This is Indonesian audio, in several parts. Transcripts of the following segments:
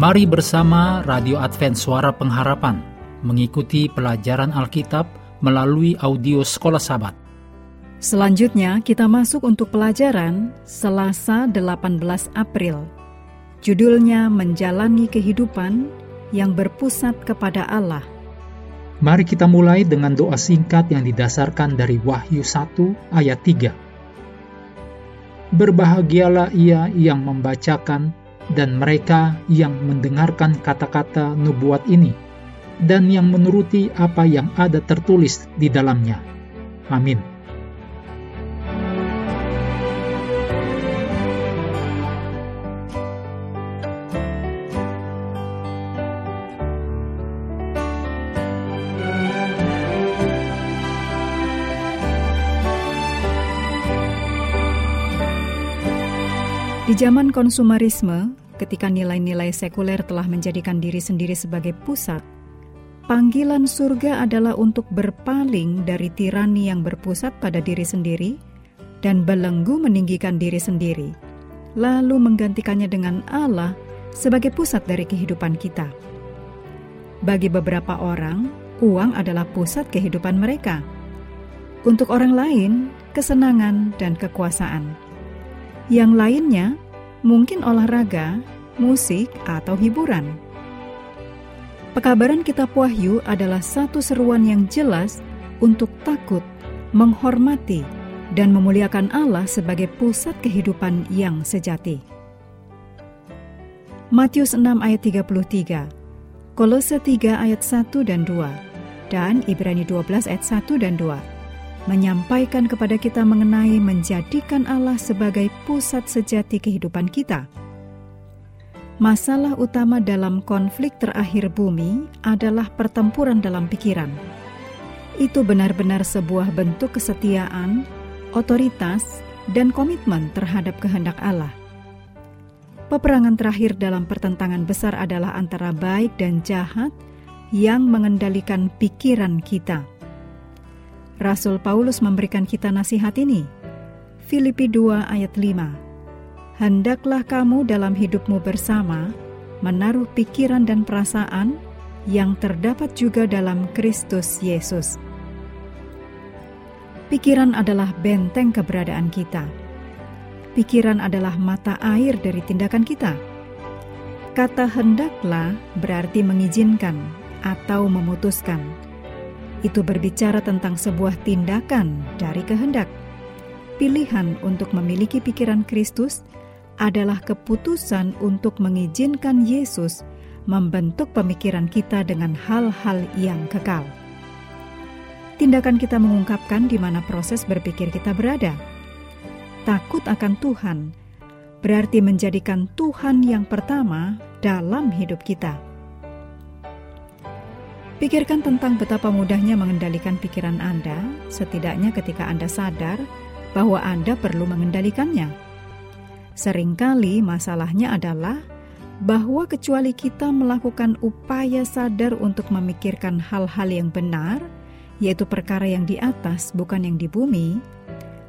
Mari bersama Radio Advent Suara Pengharapan mengikuti pelajaran Alkitab melalui audio Sekolah Sabat. Selanjutnya kita masuk untuk pelajaran Selasa 18 April. Judulnya Menjalani Kehidupan yang Berpusat kepada Allah. Mari kita mulai dengan doa singkat yang didasarkan dari Wahyu 1 ayat 3. Berbahagialah ia yang membacakan dan mereka yang mendengarkan kata-kata nubuat ini dan yang menuruti apa yang ada tertulis di dalamnya. Amin. Di zaman konsumerisme, ketika nilai-nilai sekuler telah menjadikan diri sendiri sebagai pusat, panggilan surga adalah untuk berpaling dari tirani yang berpusat pada diri sendiri dan belenggu meninggikan diri sendiri, lalu menggantikannya dengan Allah sebagai pusat dari kehidupan kita. Bagi beberapa orang, uang adalah pusat kehidupan mereka. Untuk orang lain, kesenangan dan kekuasaan yang lainnya mungkin olahraga, musik, atau hiburan. Pekabaran Kitab Wahyu adalah satu seruan yang jelas untuk takut, menghormati, dan memuliakan Allah sebagai pusat kehidupan yang sejati. Matius 6 ayat 33, Kolose 3 ayat 1 dan 2, dan Ibrani 12 ayat 1 dan 2 menyampaikan kepada kita mengenai menjadikan Allah sebagai pusat sejati kehidupan kita. Masalah utama dalam konflik terakhir bumi adalah pertempuran dalam pikiran. Itu benar-benar sebuah bentuk kesetiaan, otoritas, dan komitmen terhadap kehendak Allah. Peperangan terakhir dalam pertentangan besar adalah antara baik dan jahat yang mengendalikan pikiran kita. Rasul Paulus memberikan kita nasihat ini. Filipi 2 ayat 5. Hendaklah kamu dalam hidupmu bersama menaruh pikiran dan perasaan yang terdapat juga dalam Kristus Yesus. Pikiran adalah benteng keberadaan kita. Pikiran adalah mata air dari tindakan kita. Kata hendaklah berarti mengizinkan atau memutuskan itu berbicara tentang sebuah tindakan dari kehendak. Pilihan untuk memiliki pikiran Kristus adalah keputusan untuk mengizinkan Yesus membentuk pemikiran kita dengan hal-hal yang kekal. Tindakan kita mengungkapkan di mana proses berpikir kita berada. Takut akan Tuhan berarti menjadikan Tuhan yang pertama dalam hidup kita. Pikirkan tentang betapa mudahnya mengendalikan pikiran Anda, setidaknya ketika Anda sadar bahwa Anda perlu mengendalikannya. Seringkali masalahnya adalah bahwa kecuali kita melakukan upaya sadar untuk memikirkan hal-hal yang benar, yaitu perkara yang di atas, bukan yang di bumi,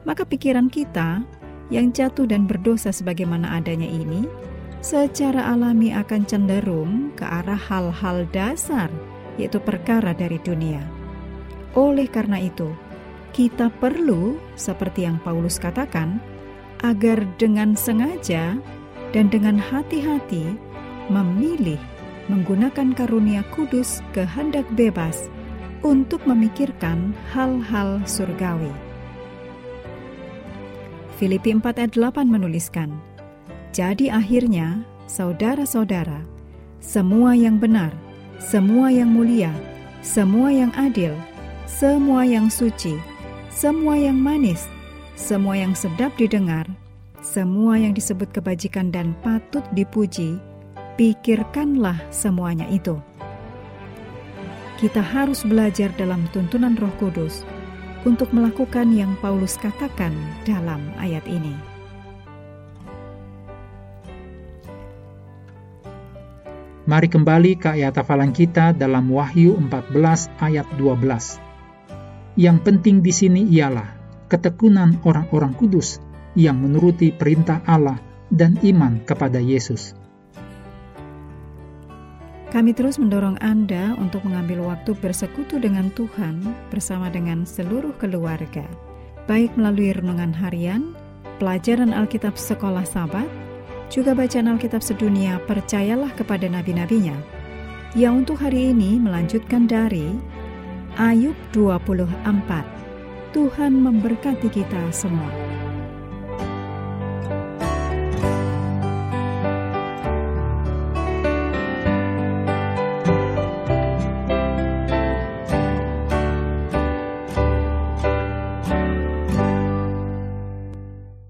maka pikiran kita yang jatuh dan berdosa sebagaimana adanya ini, secara alami akan cenderung ke arah hal-hal dasar yaitu perkara dari dunia. Oleh karena itu, kita perlu, seperti yang Paulus katakan, agar dengan sengaja dan dengan hati-hati memilih menggunakan karunia kudus kehendak bebas untuk memikirkan hal-hal surgawi. Filipi 4 ayat 8 menuliskan, Jadi akhirnya, saudara-saudara, semua yang benar, semua yang mulia, semua yang adil, semua yang suci, semua yang manis, semua yang sedap didengar, semua yang disebut kebajikan dan patut dipuji, pikirkanlah semuanya itu. Kita harus belajar dalam tuntunan Roh Kudus untuk melakukan yang Paulus katakan dalam ayat ini. Mari kembali ke ayat hafalan kita dalam Wahyu 14 ayat 12. Yang penting di sini ialah ketekunan orang-orang kudus yang menuruti perintah Allah dan iman kepada Yesus. Kami terus mendorong Anda untuk mengambil waktu bersekutu dengan Tuhan bersama dengan seluruh keluarga, baik melalui renungan harian, pelajaran Alkitab sekolah sahabat, juga bacaan Alkitab sedunia percayalah kepada nabi-nabinya. Yang untuk hari ini melanjutkan dari Ayub 24. Tuhan memberkati kita semua.